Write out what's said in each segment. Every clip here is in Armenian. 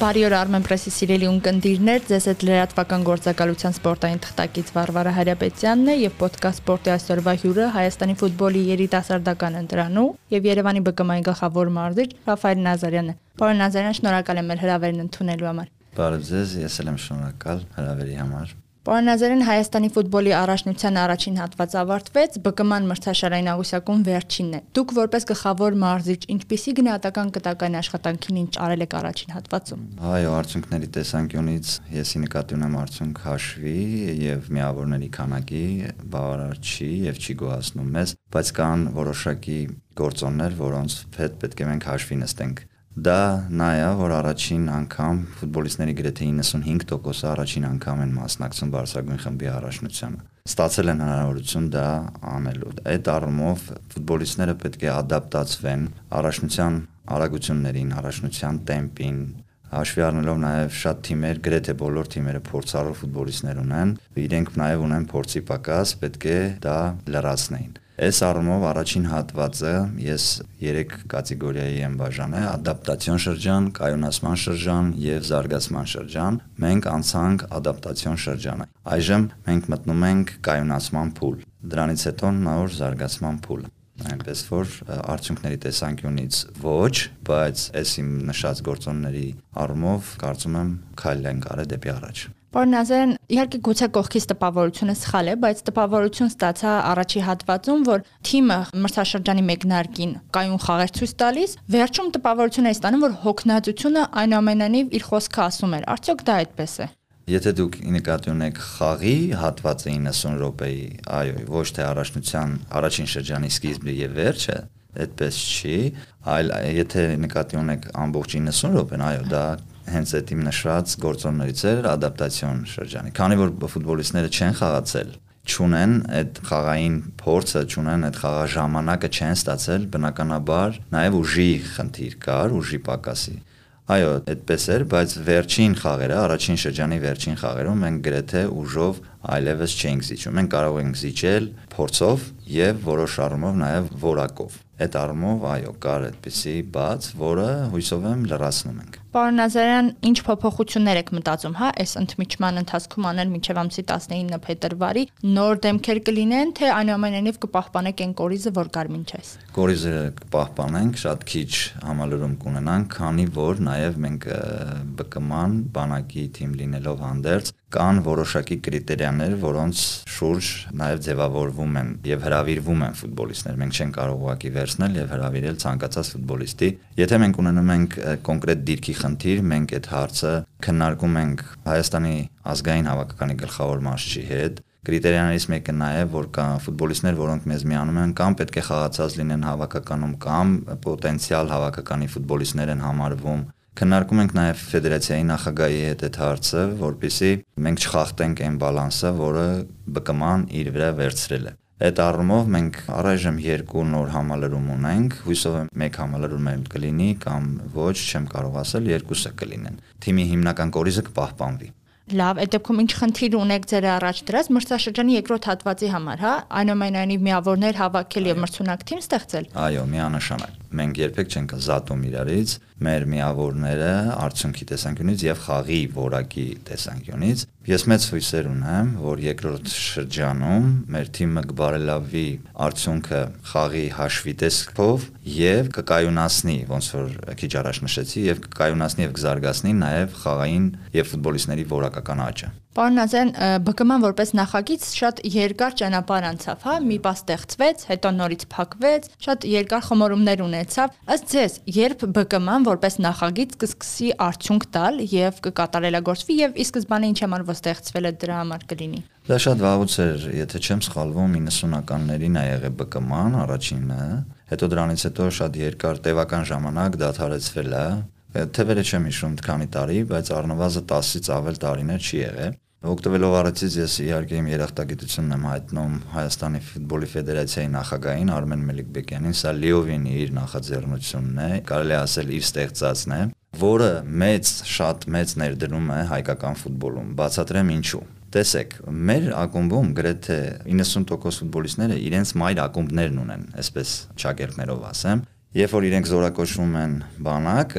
Բարի օր Armen Press-ի սիրելի ունկնդիրներ, ձեզ հետ լրատվական գործակալության սպորտային թղթակից Վարվարա Հարապետյանն է եւ ոդկաստ սպորտի այսօրվա հյուրը Հայաստանի ֆուտբոլի երիտասարդական ընտրանու եւ Երևանի ԲԿՄ-ի գլխավոր մարզիչ Ռաֆայել Նազարյանն է։ Պարոն Նազարյան, շնորհակալ եմ հրավերն ընդունելու համար։ Բարև ձեզ, ես եմ շնորհակալ հրավերի համար։ Պարոն Նազարյան Հայաստանի ֆուտբոլի առաջնության առաջին հատված ավարտվեց, ԲԿՄ-ն մրցաշարային աղյուսակում վերջինն է։ Դուք որպես գլխավոր մարզիչ, ինչպիսի գնահատական կտակային աշխատանքին ինչ արել եք առաջին հատվածում։ Այո, արդյունքների տեսանկյունից եսի նկատի ունեմ արդյունք հաշվի եւ միավորների քանակի բավարար չի եւ չի գոհացնում մեզ, բայց կան որոշակի գործոններ, որոնց հետ պետք է մենք հաշվի նստենք Դա նա է, որ առաջին անգամ ֆուտբոլիստների գրեթե 95%-ը առաջին անգամ են մասնակցում Բարսագույն խմբի առաջնությանը։ Ստացել են հնարավորություն դա անելու։ Այդ առումով ֆուտբոլիստները պետք է ադապտացվեն առաջնության արագություններին, առաջնության տեմպին, հաշվի առնելով նաև շատ թիմեր, գրեթե բոլոր թիմերը փորձառու ֆուտբոլիստներ ունեն, իրենք նաև ունեն փորձի պակաս, պետք է դա լրացնեին։ Այս առումով առաջին հատվածը ես 3 կատեգորիայի եմ բաժանել՝ ադապտացիոն շրջան, կայունացման շրջան եւ զարգացման շրջան։ Մենք անցանք ադապտացիոն շրջանը։ Այժմ մենք մտնում ենք կայունացման փուլ։ Դրանից հետո նոր զարգացման փուլ այնպես որ արդյունքների տեսանկյունից ոչ, բայց այս իմ նշած գործոնների առումով կարծում եմ քայլ են կարել դեպի առաջ։ Նազարյան, իհարկե գուցե կողքից տպավորությունը սխալ է, բայց տպավորություն ստացա առաջի հատվածում, որ թիմը մրցաշրջանի մեկնարկին կայուն խաղեր ցույց տալիս, վերջում տպավորություն է ստանում, որ հոգնածությունը այնուամենայնիվ իր խոսքը ասում էր։ Արդյոք դա այդպես է։ Եթե դուք նկատի ունեք խաղի հատվածը 90 րոպեի, այո, ոչ թե առաջնության առաջին շրջանի սկիզբը եւ վերջը, այդպես չի, այլ եթե նկատի ունեք ամբողջ 90 րոպեն, այո, դա հենց այդ իմ նշված գործոններից էր ադապտացիոն շրջանի։ Քանի որ ֆուտբոլիստները չեն խաղացել, ճունեն այդ խաղային փորձը, ճունեն այդ խաղաժամանակը չեն ստացել, բնականաբար նաև ուժի խնդիր կար, ուժի պակասի։ Այո, այդպես էր, բայց վերջին խաղերը, առաջին շրջանի վերջին խաղերում մենք գրեթե ուժով այլևս չենք զիջում։ Մենք կարող ենք զիջել փորձով եւ որոշ առումով նաև որակով։ Այդ առումով այո, կար այդպիսի բաց, որը հույսով եմ լրացնում ենք։ Պարոն Նազարյան, ինչ փոփոխություններ եք մտածում, հա, այս ընդմիջման ընթացքում անել մինչև ամսի 19 փետրվարի նոր դեմքեր կլինեն, թե այնուամենայնիվ կպահպանեք այն կորիզը, որ մինչ այս։ Կորիզը կպահպանենք, շատ քիչ համալրում կունենանք, քանի որ նաև մենք ԲԿՄ-ան բանակի թիմ լինելով հանդերձ կան որոշակի կրիտերիաներ, որոնց շուրջ նաև ձևավորվում են եւ հravirվում են ֆուտբոլիստներ։ Մենք չենք կարող ուղակի վերցնել եւ հravirել ցանկացած ֆուտբոլիստի։ Եթե մենք ունենում ենք կոնկրետ դիրքի խնդիր, մենք այդ հարցը քննարկում ենք Հայաստանի ազգային հավաքականի գլխավոր մարզչի հետ Կրիտերիաներից մեկը նա է, որ կա ֆուտբոլիստներ, որոնք մեզ միանում են կամ պետք է խաղացած լինեն հավաքականում կամ պոտենցիալ հավաքականի ֆուտբոլիստներ են համարվում Քննարկում ենք նաև ֆեդերացիայի նախագահի հետ այդ հարցը, որpիսի մենք չխախտենք այն բալանսը, որը ԲԿՄ-ան իր վրա վերցրել է։ Այդ առումով մենք առայժմ երկու նոր համալրում ունենք, հույսով եմ մեկ համալրում էլ կլինի կամ ոչ, չեմ կարող ասել, երկուսը կլինեն։ Թիմի հիմնական կորիզը կպահպանվի։ Լավ, այդ դեպքում ինչ խնդիր ունեք ձեր առաջ դրած մրցաշրջանի երկրորդ հատվածի համար, հա? Այնուամենայնիվ միավորներ հավաքել եւ մրցունակ թիմ ստեղծել։ Այո, միանշանակ։ Մենք երբեք չենք զատում իրարից մեր միավորները արդյունքի տեսանկյունից եւ խաղի որակի տեսանկյունից Ես մեծ հույսեր ունեմ, որ երկրորդ շրջանում մեր թիմը կբարելավի արդյունքը խաղի հաշվի տեսքով եւ կկայունացնի, ոնց որ քիչ առաջ նշեցի, եւ կկայունացնի եւ կզարգացնի նաեւ խաղային եւ ֆուտբոլիստների որակական աճը։ Պարոն Նազարյան, ԲԿՄ-ն որպես նախագիծ շատ երկար ճանապարհ անցավ, հա, մի պա ստեղծվեց, հետո նորից փակվեց, շատ երկար խմորումներ ունեցավ։ Ըստ ձեզ, երբ ԲԿՄ-ն որպես նախագիծ կսկսի արդյունք տալ եւ կկատարելագործվի եւ ի սկզբանե ինչ համար որ ստեղծվել է դրա համար կլինի։ Դա շատ վաղուց էր, եթե չեմ սխալվում, 90-ականներին ա եղել ԲԿՄ-ն առաջինը, հետո դրանից հետո շատ երկար տևական ժամանակ դադարեցվել է Թվերը չեմ հիշում քանի տարի, բայց առնվազն 10-ից ավել տարիներ չի եղել։ Օգտվելով առիթից ես իհարկե իմ երախտագիտությունն եմ հայտնում Հայաստանի ֆուտբոլի ֆեդերացիայի նախագահին Արմեն Մելիքբեկյանին, սա լիովին իր նախաձեռնությունն է, կարելի ասել իր ստեղծածն է, որը մեծ, շատ մեծ ներդրում է հայկական ֆուտբոլում։ Բացատրեմ ինչու։ Տեսեք, մեր ակումբում գրեթե 90% ֆուտբոլիստները իրենց մայր ակումբներն ունեն, այսպես ճակերտներով ասեմ, Երբ որ իրենք զորակոչվում են բանակ,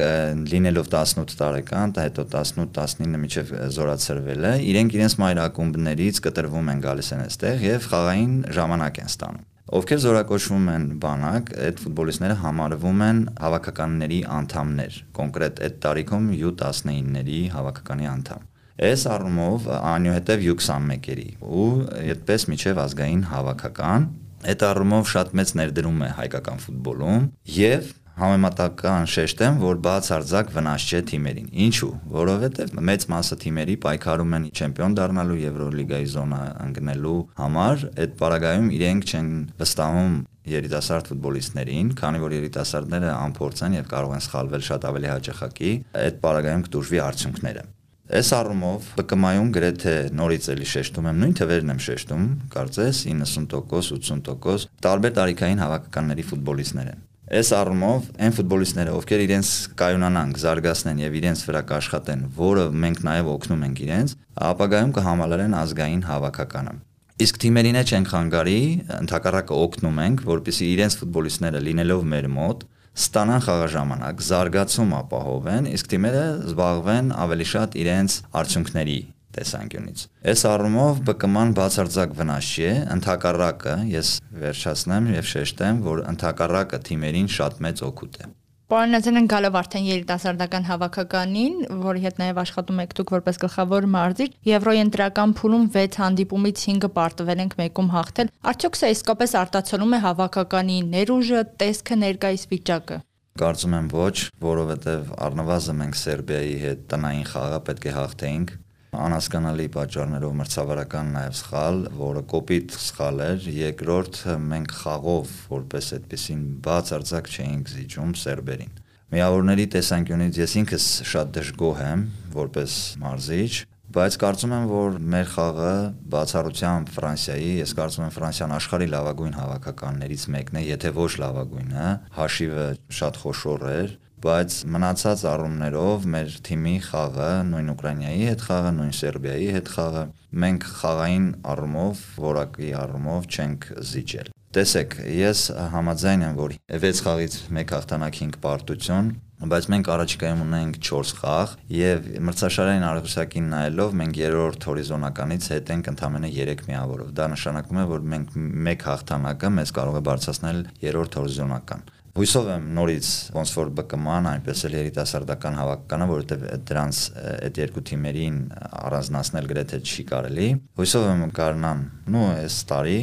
լինելով 18 տարեկան, հետո 18-19 միջև զորացրվել է, իրենք իրենց մայրակումբներից կտրվում են գալիս են այստեղ եւ խաղային ժամանակ են ստանում։ Ովքեր զորակոչվում են բանակ, այդ ֆուտբոլիստները համարվում են հավաքականների անդամներ, կոնկրետ այդ տարիքում U19-ների հավաքականի անդամ։ Այս առումով անյութեւ U21-երի ու այդպես միջև ազգային հավաքական Այդ առումով շատ մեծ ներդրում է հայկական ֆուտբոլում եւ համեմատական շեշտեմ, որ բացարձակ վնաս չէ թիմերին։ Ինչու՞, որովհետև մեծ մասը թիմերի պայքարում են չեմպիոն դառնալու Եվրոլիգայի զոնա ընկնելու համար, այդ պարագայում իրենք չեն վստահում երիտասարդ ֆուտբոլիստներին, քանի որ երիտասարդները անփորձ են եւ կարող են սխալվել շատ ավելի հաճախակի, այդ պարագայում կտուժվի արդյունքները։ Այս առումով ԲԿՄ-ում գրեթե նորից էլի շեշտում եմ, նույն թվերն եմ շեշտում, կարծես 90%, 80% տարբեր տարիքային հավաքականների ֆուտբոլիստներ են։ Այս առումով այն ֆուտբոլիստները, ովքեր իրենց կայունանան, զարգացնեն եւ իրենց վրա կաշխատեն, որը մենք նաեւ օգնում ենք իրենց, ապագայում կհամալարեն ազգային հավաքականը։ Իսկ թիմերին է չենք խանգարի, ընդհակառակը օգնում ենք, որպեսզի իրենց ֆուտբոլիստները լինելով մեր մոտ ստանան խաղաժամանակ, զարգացում ապահովեն, իսկ թիմերը զբաղվեն ավելի շատ իրենց արդյունքների տեսանկյունից։ Այս առումով ԲԿՄ-ն բացարձակ վնաս չի, ընդհակառակը ես վերջացնեմ եւ շեշտեմ, որ ընդհակառակը թիմերին շատ մեծ օգուտ է։ Պարոնացեն գալով արդեն երիտասարդական հավաքականին, որի հետ նաև աշխատում եք դուք որպես գլխավոր մարզիչ, Եվրոյի ընտրական փուլում 6 հանդիպումից 5-ը պարտվել ենք մեկում հաղթել։ Արդյոք սա իսկապես արտացոլում է հավաքականի ներուժը, տեսքը ներկայիս վիճակը։ Կարծում եմ ոչ, որովհետև առնվազն մենք Սերբիայի հետ տնային խաղը պետք է հաղթեինք անհասկանալի պատճառներով մրցավարական նաև սխալ, որը կոպիտ սխալ էր։ Երկրորդ մենք խաղով որպես այդպեսին բացարձակ չէինք զիջում սերբերին։ Միավորների տեսանկյունից ես ինքս շատ դժգոհ եմ որպես մարզիչ, բայց կարծում եմ, որ մեր խաղը բացառությամբ Ֆրանսիայի, ես կարծում եմ Ֆրանսիան աշխարհի լավագույն հավաքականներից մեկն է, եթե ոչ լավագույնը, հաշիվը շատ խոշոր էր բայց մնացած առումներով մեր թիմի խաղը, նույն Ուկրաինայի հետ խաղը, նույն Սերբիայի հետ խաղը, մենք խաղային առումով, որակի առումով չենք զիջել։ Տեսեք, ես համաձայն եմ, որ 6 խաղից 1 հաղթանակ 5 պարտություն, բայց մենք առաջիկայում ունենք 4 խաղ եւ մրցաշարային արգուսակին նայելով մենք երրորդ հորիզոնականից հետ ենք ընդամենը 3 միավորով։ Դա նշանակում է, որ մենք 1 հաղթանակը մեզ կարող է բարձրացնել երրորդ հորիզոնական։ Հույսով եմ նորից ոնց որ ԲԿՄ-ն, այնպես էլ երիտասարդական հավաքականը, որովհետև դրանց այդ երկու թիմերին առանձնացնել գրեթե չի կարելի։ Հույսով եմ կարնան, նո այս տարի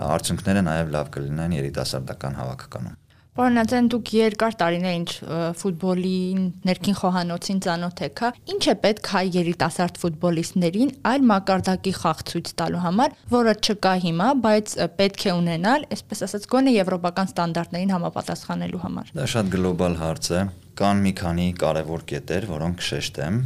արդյունքները նաև լավ կլինեն երիտասարդական հավաքականում։ Պարոնացեն դուք երկար տարիներ ինչ ֆուտբոլի ներքին խոհանոցին ծանոթ եք, հա։ Ինչ է պետք հայ երիտասարդ ֆուտբոլիստներին այլ մակարդակի խաղ ցույց տալու համար, որը չկա հիմա, բայց պետք է ունենալ, այսպես ասած, գոնե եվրոպական ստանդարտներին համապատասխանելու համար։ Դա շատ գլոբալ հարց է կան մի քանի կարևոր կետեր, որոնք շեշտեմ,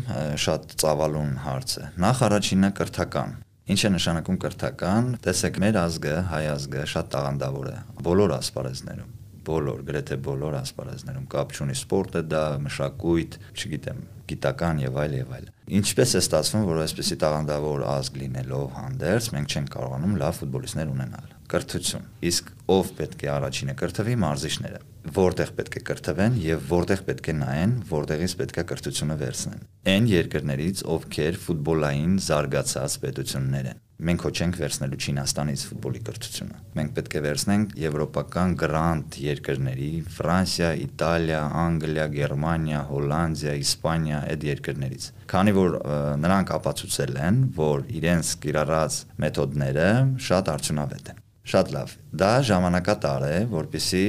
շատ ծավալուն հարց է։ Նախ առաջինը կրթական Ինչ է նշանակում կրթական։ Տեսեք, մեր ազգը, հայ ազգը շատ տաղանդավոր է բոլոր ասպարեզներում բոլոր, գրեթե բոլոր ասպարեզներում կապ չունի սպորտը, դա մշակույթ, չգիտեմ, գիտական եւ այլ եւ այլ։ Ինչպես է ստացվում, որ այսպեսի տաղանդավոր ազգ լինելով հանդերձ մենք չենք կարողանում լավ ֆուտբոլիստներ ունենալ։ Կրթություն։ Իսկ ով պետք է առաջինը կրթվի մարզիչները որտեղ պետք է կրթվեն եւ որտեղ պետք է նայեն, որտեղից պետք է կրթությունը վերցնեն։ Այն երկրներից, ովքեր ֆուտբոլային զարգացած պետություններ են։ Մենք ոչ ենք վերցնելու Չինաստանից ֆուտբոլի կրթությունը։ Մենք պետք է վերցնենք եվրոպական գրանտ երկրների՝ Ֆրանսիա, Իտալիա, Անգլիա, Գերմանիա, Հոլանդիա, Իսպանիա այդ երկրներից։ Քանի որ նրանք ապացուցել են, որ իրենց կիրառած մեթոդները շատ արդյունավետ են Շատ լավ։ Դա ժամանակատար է, որpիսի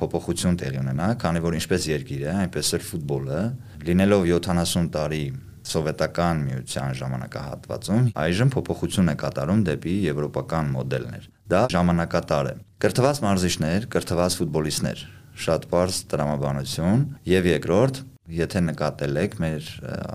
փոփոխություն տեղի ունենա, քանի որ ինչպես երկիրը, այնպես էլ ֆուտբոլը, լինելով 70 տարի սովետական միության ժամանակահատվածում, այժմ փոփոխություն է կատարում դեպի եվրոպական մոդելներ։ Դա ժամանակատար է։ Կրթված մարզիչներ, կրթված ֆուտբոլիստներ, շատ բարձ տրամաբանություն եւ երկրորդ Եթե նկատել եք մեր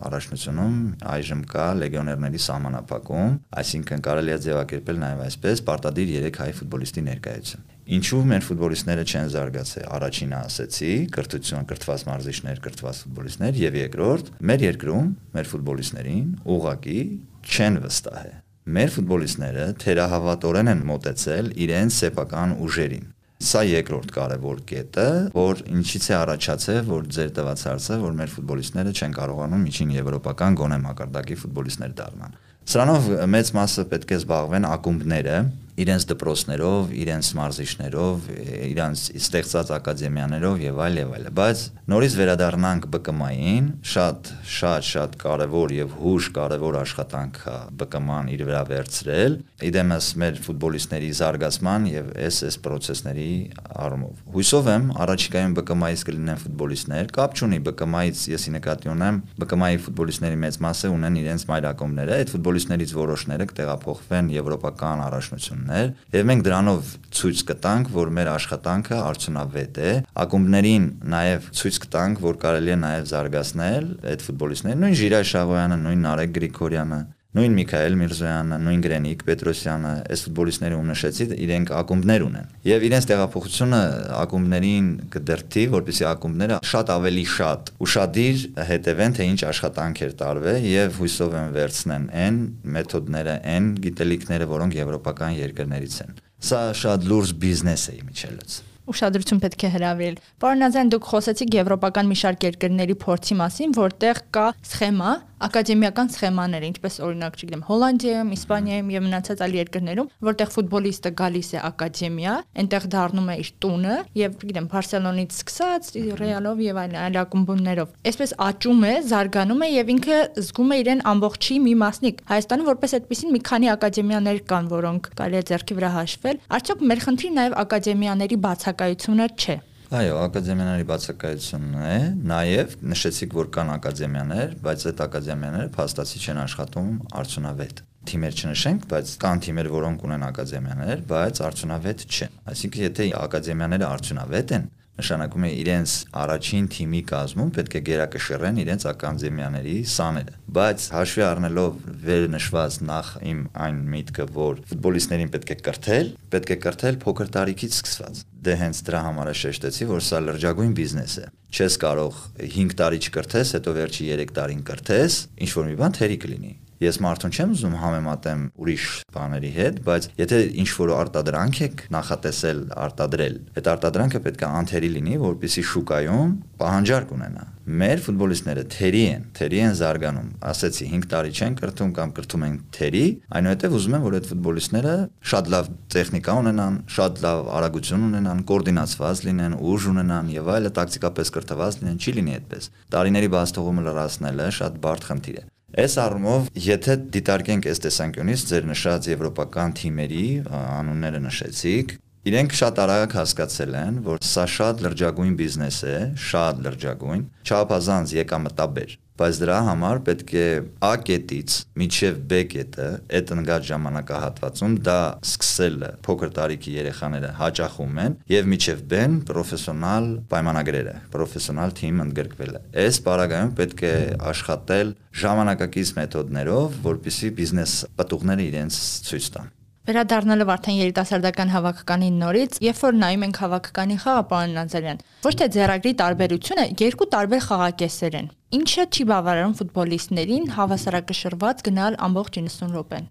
առաջնությունում այժմ կա լեգիոներների սահմանափակում, այսինքն կարելի է ձևակերպել նաև այսպես պարտադիր 3 հայ ֆուտբոլիստի ներկայություն։ Ինչու մեր ֆուտբոլիստները չեն զարգացել։ Առաջինը ասեցի, կրթություն, կրթված մարզիչներ, կրթված ֆուտբոլիստներ եւ երկրորդ, մեր երկրում մեր ֆուտբոլիստներին ուղակի չեն վստահել։ Մեր ֆուտբոլիստները թերահավատորեն են մոտեցել իրենց սեփական ուժերին Սա երկրորդ կարևոր կետը, որ ինչից է առաջացել, որ ձեր տված հարցը, որ մեր ֆուտբոլիստները չեն կարողանում միջին եվրոպական գոնե մակարդակի ֆուտբոլիստներ դառնալ։ Սրանով մեծ մասը պետք է զբաղվեն ակումբները, իրենց դպրոցներով, իրենց մարզիչներով, իրենց ստեղծած ակադեմիաներով եւ այլ եւ այլ։ Բայց նորից վերադառնանք ԲԿՄ-ին, շատ շատ շատ կարեւոր եւ հուշ կարեւոր աշխատանք ԲԿՄ-ն իր վրա վերցրել, իդեմս մեր ֆուտբոլիստների զարգացման եւ SS process-ների առումով։ Հույսով եմ առաջիկայում ԲԿՄ-ից կլինեն ֆուտբոլիստներ, կապ չունի ԲԿՄ-ից եսի նկատի ունեմ, ԲԿՄ-ի ֆուտբոլիստների մեծ մասը ունեն իրենց մայրակոմները, այդ ֆուտբոլիստներից որոշները կտեղափոխվեն եվրոպական առաջնություն ակումբներ եւ մենք դրանով ցույց կտանք, որ մեր աշխատանքը արդյունավետ է։ Ակումբներին նաեւ ցույց կտանք, որ կարելի է նաեւ զարգացնել այդ ֆուտբոլիստները, նույն Ժիրայ Շաղոյանը, նույն Նարեկ Գրիգորյանը, նույն Միքայել Միրզոյանը, նույն Գրենիկ Պետրոսյանը, այս ֆուտբոլիստները ում նշեցի, իրենք ակումբներ ունեն։ Եվ իրենց տեղափոխությունը ակումբներին կդրթի, որպեսզի ակումբները շատ ավելի շատ ուրشادիր հետևեն թե ինչ աշխատանքեր տարվե եւ հույսով են վերցնեն այն մեթոդները, այն գիտելիքները, որոնք եվրոպական երկրներից են։ Սա շատ լուրջ բիզնես է իմիջելից ուշադրություն պետք է հրավիրել։ Պարոն Նազարյան, դուք խոսեցիք եվրոպական մի շարք երկրների փորձի մասին, որտեղ կա սխեմա, ակադեմիական սխեմաներ, ինչպես օրինակ, չգիտեմ, Հոլանդիայում, Իսպանիայում եւ մնացած այլ երկրներում, որտեղ ֆուտբոլիստը գալիս է ակադեմիա, այնտեղ դառնում է իր տունը եւ, չգիտեմ, Բարսելոնից սկսած Ռեալով եւ այլ այլ ակումբներով։ Այսպես աճում է, զարգանում է եւ ինքը զգում է իրեն ամբողջի մի մասնիկ։ Հայաստանում որպես այդպեսին մի քանի ակադեմիաներ կան, որոնք կարելի է ձեռքի վրա հաշվել։ Արդյոք մեր խնդիրը նաեւ ակադեմիաների բացակայությունը չէ։ Այո, ակադեմիաների բացակայությունն է, նաև նշեցիք, որ կան ակադեմիաներ, բայց այդ ակադեմիաները փաստացի չեն աշխատում արդյունավետ թիմեր չնշենք, բայց կան թիմեր, որոնք ունեն ակադեմիաներ, բայց արդյունավետ չեն։ Այսինքն, եթե ակադեմիաները արդյունավետ են, նշանակում է իրենց առաջին թիմի կազմում պետք է գերակշռեն իրենց ակադեմիաների սաները բայց հաշվի առնելով վերնշված նախ իմ այն միտքը որ ֆուտբոլիստներին պետք է կրթել պետք է կրթել փոքր տարիքից սկսված դե հենց դրա համար է շեշտեցի որ սա լրջագույն բիզնես է չես կարող 5 տարի չկրթես հետո վերջի 3 տարին կրթես ինչ որ մի բան թերի կլինի Ես մարդուն չեմ ուզում համեմատեմ ուրիշ բաների հետ, բայց եթե ինչ որ արտադրանք եք նախատեսել արտադրել, այդ արտադրանքը պետք է անթերի լինի, որպեսզի շուկայում պահանջարկ ունենա։ Մեր ֆուտբոլիստները թերի են, թերի են զարգանում։ Ասեցի 5 տարի չեն կրթում կամ կրթում են թերի, այնուհետև ուզում եմ, որ այդ ֆուտբոլիստները շատ լավ տեխնիկա ունենան, շատ լավ արագություն ունենան, կոորդինացված լինեն, ուժ ունենան եւ այլը, տակտիկապես կրթված լինեն, չի լինի այդպես։ Տարիների բաց թողումը լրացնելը շատ բարդ խնդիր է։ Այս առումով, եթե դիտարկենք այս տեսանկյունից ձեր նշած եվրոպական թիմերի անունները նշեցիք, իրենք շատ արագ հասկացել են, որ սա շատ լրջագույն բիզնես է, շատ լրջագույն, չափազանց եկամտաբեր բայց դրա համար պետք է A կետից միջև B կետը այդ ընկած ժամանակահատվածում դա սկսելը փոքր տարիքի երեխաները հաճախում են եւ միջև B-ն պրոֆեսիոնալ պայմանագրերը, պրոֆեսիոնալ թիմ ընդգրկվելը։ Այս պարագայում պետք է աշխատել ժամանակակից մեթոդներով, որպիսի բիզնես պատուղները իրենց ցույց տան։ Վերադառնալով արդեն երիտասարդական հավաքականին նորից, երբ որ նայում ենք հավաքականի խաղը, պարոն Նազարյան, ոչ թե ձեռագրի տարբերությունը, երկու տարբեր խաղակեսեր են։ Ինչը չի բավարարում ֆուտբոլիստներին հավասարակշռված գնալ ամբողջ 90 րոպեն։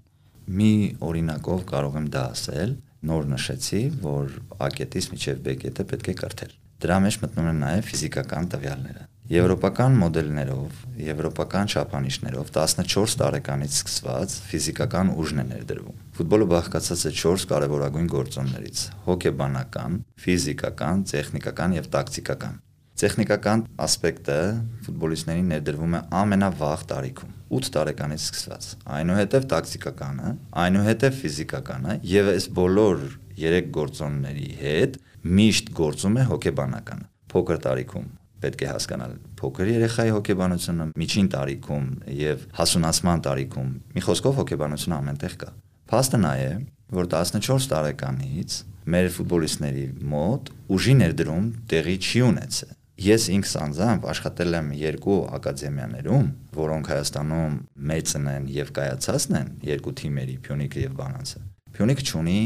Մի օրինակով կարող եմ դա ասել, նոր նշեցի, որ A-կետից միջև B-կետը պետք է կրթել։ Դրա մեջ մտնում են նաև ֆիզիկական տվյալները։ Եվրոպական մոդելներով, եվրոպական չափանիշներով 14 տարեկանից սկսված ֆիզիկական ուժն է ներդրվում։ Ֆուտբոլը բաղկացած է 4 կարևորագույն գործոններից՝ հոգեբանական, ֆիզիկական, տեխնիկական եւ տակտիկական։ Տեխնիկական ասպեկտը ֆուտբոլիստներին ներդրվում է ամենավաղ տարիքում 8 տարեկանից սկսված։ Այնուհետև տակտիկականը, այնուհետև ֆիզիկականը եւ այս բոլոր 3 գործոնների հետ միշտ գործում է հոգեբանականը։ Փոքր տարիքում պետք է հասկանալ փոքր երեխայի հոգեբանությունը միջին տարիքում եւ հասունացման տարիքում մի խոսքով հոգեբանությունը ամենտեղ կա փաստը նա է որ 14 տարեկանից մեր ֆուտբոլիստների մոտ ուժի ներդրում տեղի չի ունեցել Ես ինքս անձամբ աշխատել եմ երկու ակադեմիաներում, որոնք Հայաստանում մեծն են եւ կայացածն են, երկու թիմերի՝ Փյունիկը եւ Բանանցը։ Փյունիկը ունի,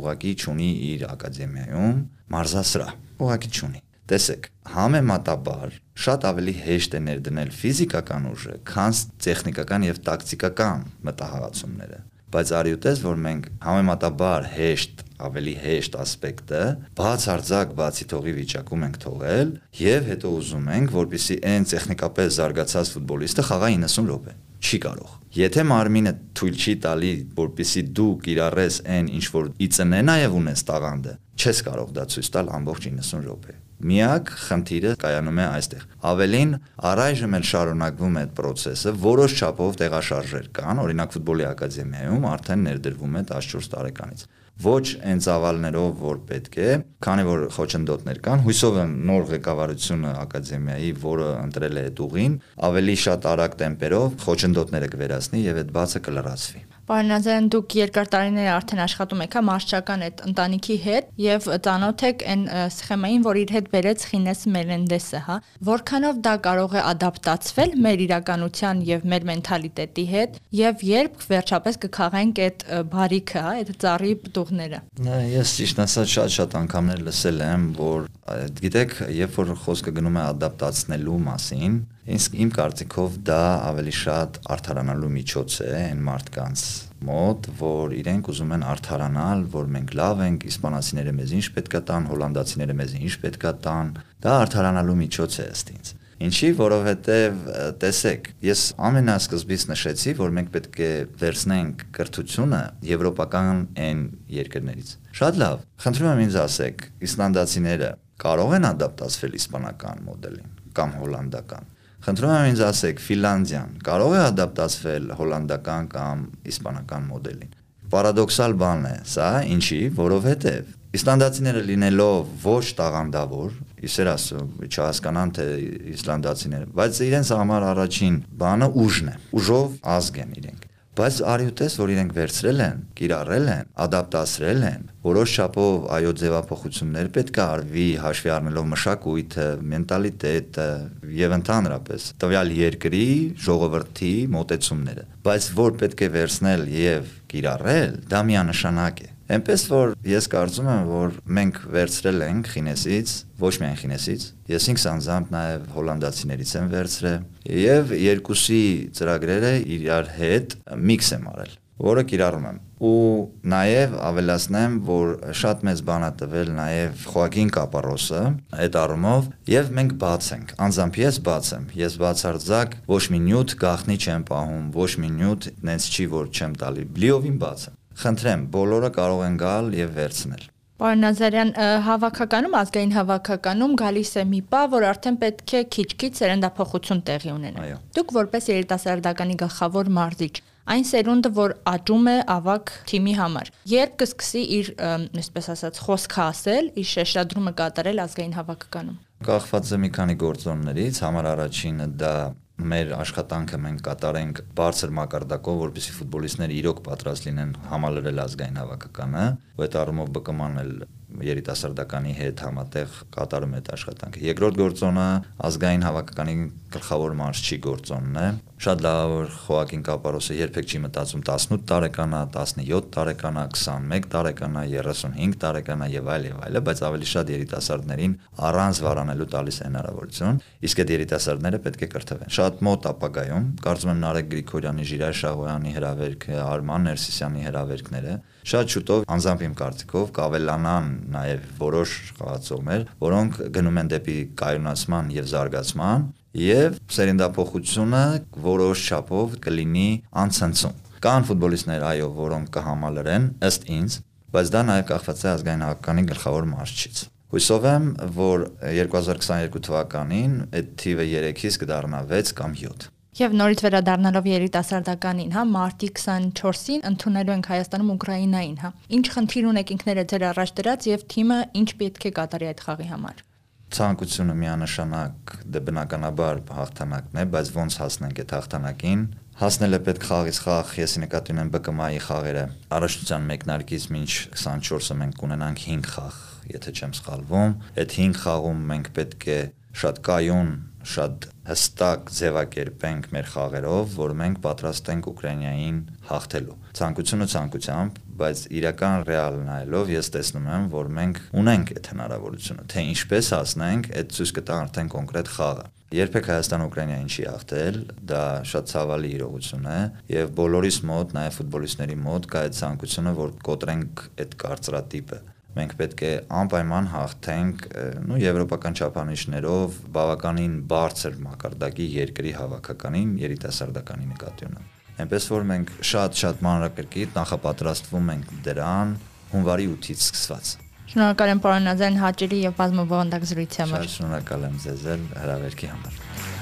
ուղակի ունի իր ակադեմիայում մարզասրահ, ուղակի ունի։ Տեսեք, համեմատաբար շատ ավելի հեշտ է ներդնել ֆիզիկական ուժը, քան տեխնիկական եւ տակտիկական մտահղացումները։ բայց արյուտես որ մենք համեմատաբար հեշտ ավելի հեշտ ասպեկտը բացարձակ բացի թողի վիճակում ենք թողել եւ հետո ուզում ենք որպիսի այն տեխնիկապես զարգացած ֆուտբոլիստը խաղա 90 րոպե չի կարող Եթե մարմինը թույլ չի տալի, որպիսի դու կիրառես այն ինչ որ իծնե նաև ունես տաղանդը, չես կարող դա ցույց տալ ամբողջ 90 րոպե։ Միակ խնդիրը կայանում է այստեղ։ Ավելին, առայժմ էլ շարունակվում է այդ process-ը, որոշ չափով տեղաշարժեր կան, օրինակ ֆուտբոլի ակադեմիայում արդեն ներդրվում է 14 տարեկանից ոչ այն ծավալներով, որ պետք է, քանի որ խոչընդոտներ կան, հույսով եմ նոր ղեկավարությունը ակադեմիայի, որը ընտրել է այդ ուղին, ավելի շատ արագ տեմպերով խոչընդոտները կվերացնի եւ այդ բացը կլրացվի։ Պարոն Նազարյան, դուք երկար տարիներ արդեն աշխատում եք հա մարշչական այդ ընտանիքի հետ եւ ծանոթ եք այն սխեմային, որ իր հետ բերեց Խինես Մելենդեսը, հա։ Որքանով դա կարող է ադապտացվել մեր իրականության եւ մեր մենթալիտետի հետ եւ երբ վերջապես կքաղենք այդ բարիքը, հա, այդ ծառի պտուղները։ Ես ճիշտ ասած շատ-շատ անգամներ լսել եմ, որ գիտեք, երբ որ խոսքը գնում է ադապտացնելու մասին, ինձ իմ կարծիքով դա ավելի շատ արդարանալու միջոց է այն մարդկանց մոտ, որ իրենք ուզում են արդարանալ, որ մենք լավ ենք, իսպանացիները մեզ ինչ պետքա տան, հոլանդացիները մեզ ինչ պետքա տան, դա արդարանալու միջոց է ըստ ինձ։ Ինչի, որովհետև տեսեք, ես ամենասկզբից նշեցի, որ մենք պետք է վերցնենք կրթությունը եվրոպական այն երկրներից։ Շատ լավ։ Խնդրում եմ ինձ ասեք, իսլանդացիները կարող են ադապտացվել իսպանական մոդելին կամ հոլանդական։ Խնդրում եմ ինձ ասեք, Ֆինլանդիան կարող է ադապտացվել հոլանդական կամ իսպանական մոդելին։ Պարադոքսալ բան է սա, ինչի, որովհետև իսլանդացիները լինելով ոչ տաղանդավոր, իսեր ասում, չհասկանան թե իսլանդացիները, բայց իրենց համար առաջին բանը ուժն է։ Ուժով ազգ են իրենք բայց արյուտես, որ իրենք վերցրել են, կիրառել են, ադապտացրել են, որոշ չափով այո ձևափոխություններ պետք է արվի հաշվի առնելով մշակույթը, մենտալիտետը եւ ընդհանրապես տվյալ երկրի ժողովրդի մոտեցումները բայց որ պետք է վերցնել եւ կիրառել դա միանշանակ է Էնպես որ ես կարծում եմ, որ մենք վերցրել ենք Խինեսից, ոչ միայն Խինեսից, ես ինքս անձամբ նաև հոլանդացիներից եմ վերցրել եւ երկուսի ծրագրերը իրար հետ միքս եմ արել որը կիրառում եմ ու նաև ավելացնեմ, որ շատ մեծ բան է տվել նաև Խոակին Կապարոսը այդ առումով եւ մենք բաց ենք։ Անձամբ ես բաց եմ։ Ես բացարձակ ոչ մի նյութ գախնի չեմ պահում, ոչ մի նյութ նենց չի որ չեմ տալի։ Լիովին բաց եմ։ Խնդրեմ, բոլորը կարող են գալ եւ վերցնել։ Պարոն Նազարյան, հավաքականում, ազգային հավաքականում գալիս է մի պա, որ արդեն պետք է քիչ-քիչ սերնդափոխություն տեղի ունենա։ Դուք որպես երիտասարդականի գլխավոր մարզիչ, այն սերունդը, որ աճում է ավակ թիմի համար, երբ կսկսի իր, այսպես ասած, խոսքը ասել, իր շեշտադրումը կատարել ազգային հավաքականում։ Կախված է մի քանի գործոններից, համար առաջինը դա մեր աշխատանքը մենք կատարենք բարձր մակարդակով, որպեսզի ֆուտբոլիստները իրոք պատրաստ լինեն համալրել ազգային հավաքականը, ու այդ առումով ԲԿՄ-ն էլ երիտասարդականի հետ համատեղ կատարում այդ աշխատանքը։ Երկրորդ գործոնը ազգային հավաքականի գլխավոր մարզչի գործոնն է։ Շատ լավ որ Խոակին Կապարոսը երբեք չի մտածում 18 տարեկան է, 17 տարեկան է, 21 տարեկան է, 35 տարեկան է եւ այլ եւ այլը, բայց ավելի շատ երիտասարդներին առանց վարանելու տալիս հնարավորություն, իսկ այդ երիտասարդները պետք է կրթվեն։ Շատ մոտ ապագայում, կարծում եմ Նարեկ Գրիգորյանի, Ժիրայր Շահոյանի հրավերքը, Արման Ներսիսյանի հրավերքները շատ շուտով անձամբ իմ կարծիքով կավելանան նաև որոշ խաղացողներ, որոնք գնում են դեպի կայունացման եւ զարգացման եւ սերնդափոխությունը որոշ չափով կլինի անցնցում։ Կան ֆուտբոլիստներ, այո, որոնք կհամալրեն ըստ ինձ, բայց դա նաև կախված է ազգային հականի գլխավոր մարզչից։ Հույսով եմ, որ 2022 թվականին այդ թիվը 3-ից կդառնա 6 կամ 7։ Եվ նորից վերադառնալով երիտասարդականին, հա, մարտի 24-ին ընդունելու ենք Հայաստանում Ուկրաինային, հա։ Ինչ խնդիր ունեք ինքներդ ձեր առաջ դրած եւ թիմը ինչ պետք է կատարի այդ խաղի համար։ Ցանկությունը միանշանակ դե բնականաբար հաղթանակն է, բայց ոնց հասնենք այդ հաղթանակին, հասնել է պետք խաղից խաղ, ես նկատի ունեմ ԲԿՄ-ի խաղերը։ Առաջնության մեկնարկից մինչ 24-ը մենք կունենանք 5 խաղ, եթե չեմ սխալվում։ Այդ 5 խաղում մենք պետք է շատ կայուն, շատ հստակ ձևակերպենք մեր խաղերով, որ մենք պատրաստ ենք Ուկրաինային հաղթելու։ Ցանկությունը ցանկությամբ, բայց իրական ռեալ նայելով ես տեսնում եմ, որ մենք ունենք այդ հնարավորությունը, թե ինչպես հասնենք, այդ ցույց կտա արդեն կոնկրետ խաղը։ Երբեք Հայաստան Ուկրաինային չի հաղթել, դա շատ ցավալի իրողություն է եւ բոլորիս մոտ, նաեւ ֆուտբոլիստների մոտ կա այդ ցանկությունը, որ կոտրենք այդ կարծրատիպը մենք պետք է անպայման հաղթենք նո եվրոպական չափանիշներով բավականին բարձր մակարդակի երկրի հավաքականին երիտասարդականի նկատի ունեմ։ Այնպես որ մենք շատ-շատ մանրակրկիտ նախապատրաստվում ենք դրան հունվարի 8-ից սկսված։ Շնորհակալ եմ պարոն Նազարյան հաճելի եւ բազմավանդակ զրույցի համար։ Շատ շնորհակալ եմ ձեզ հրավերքի համար։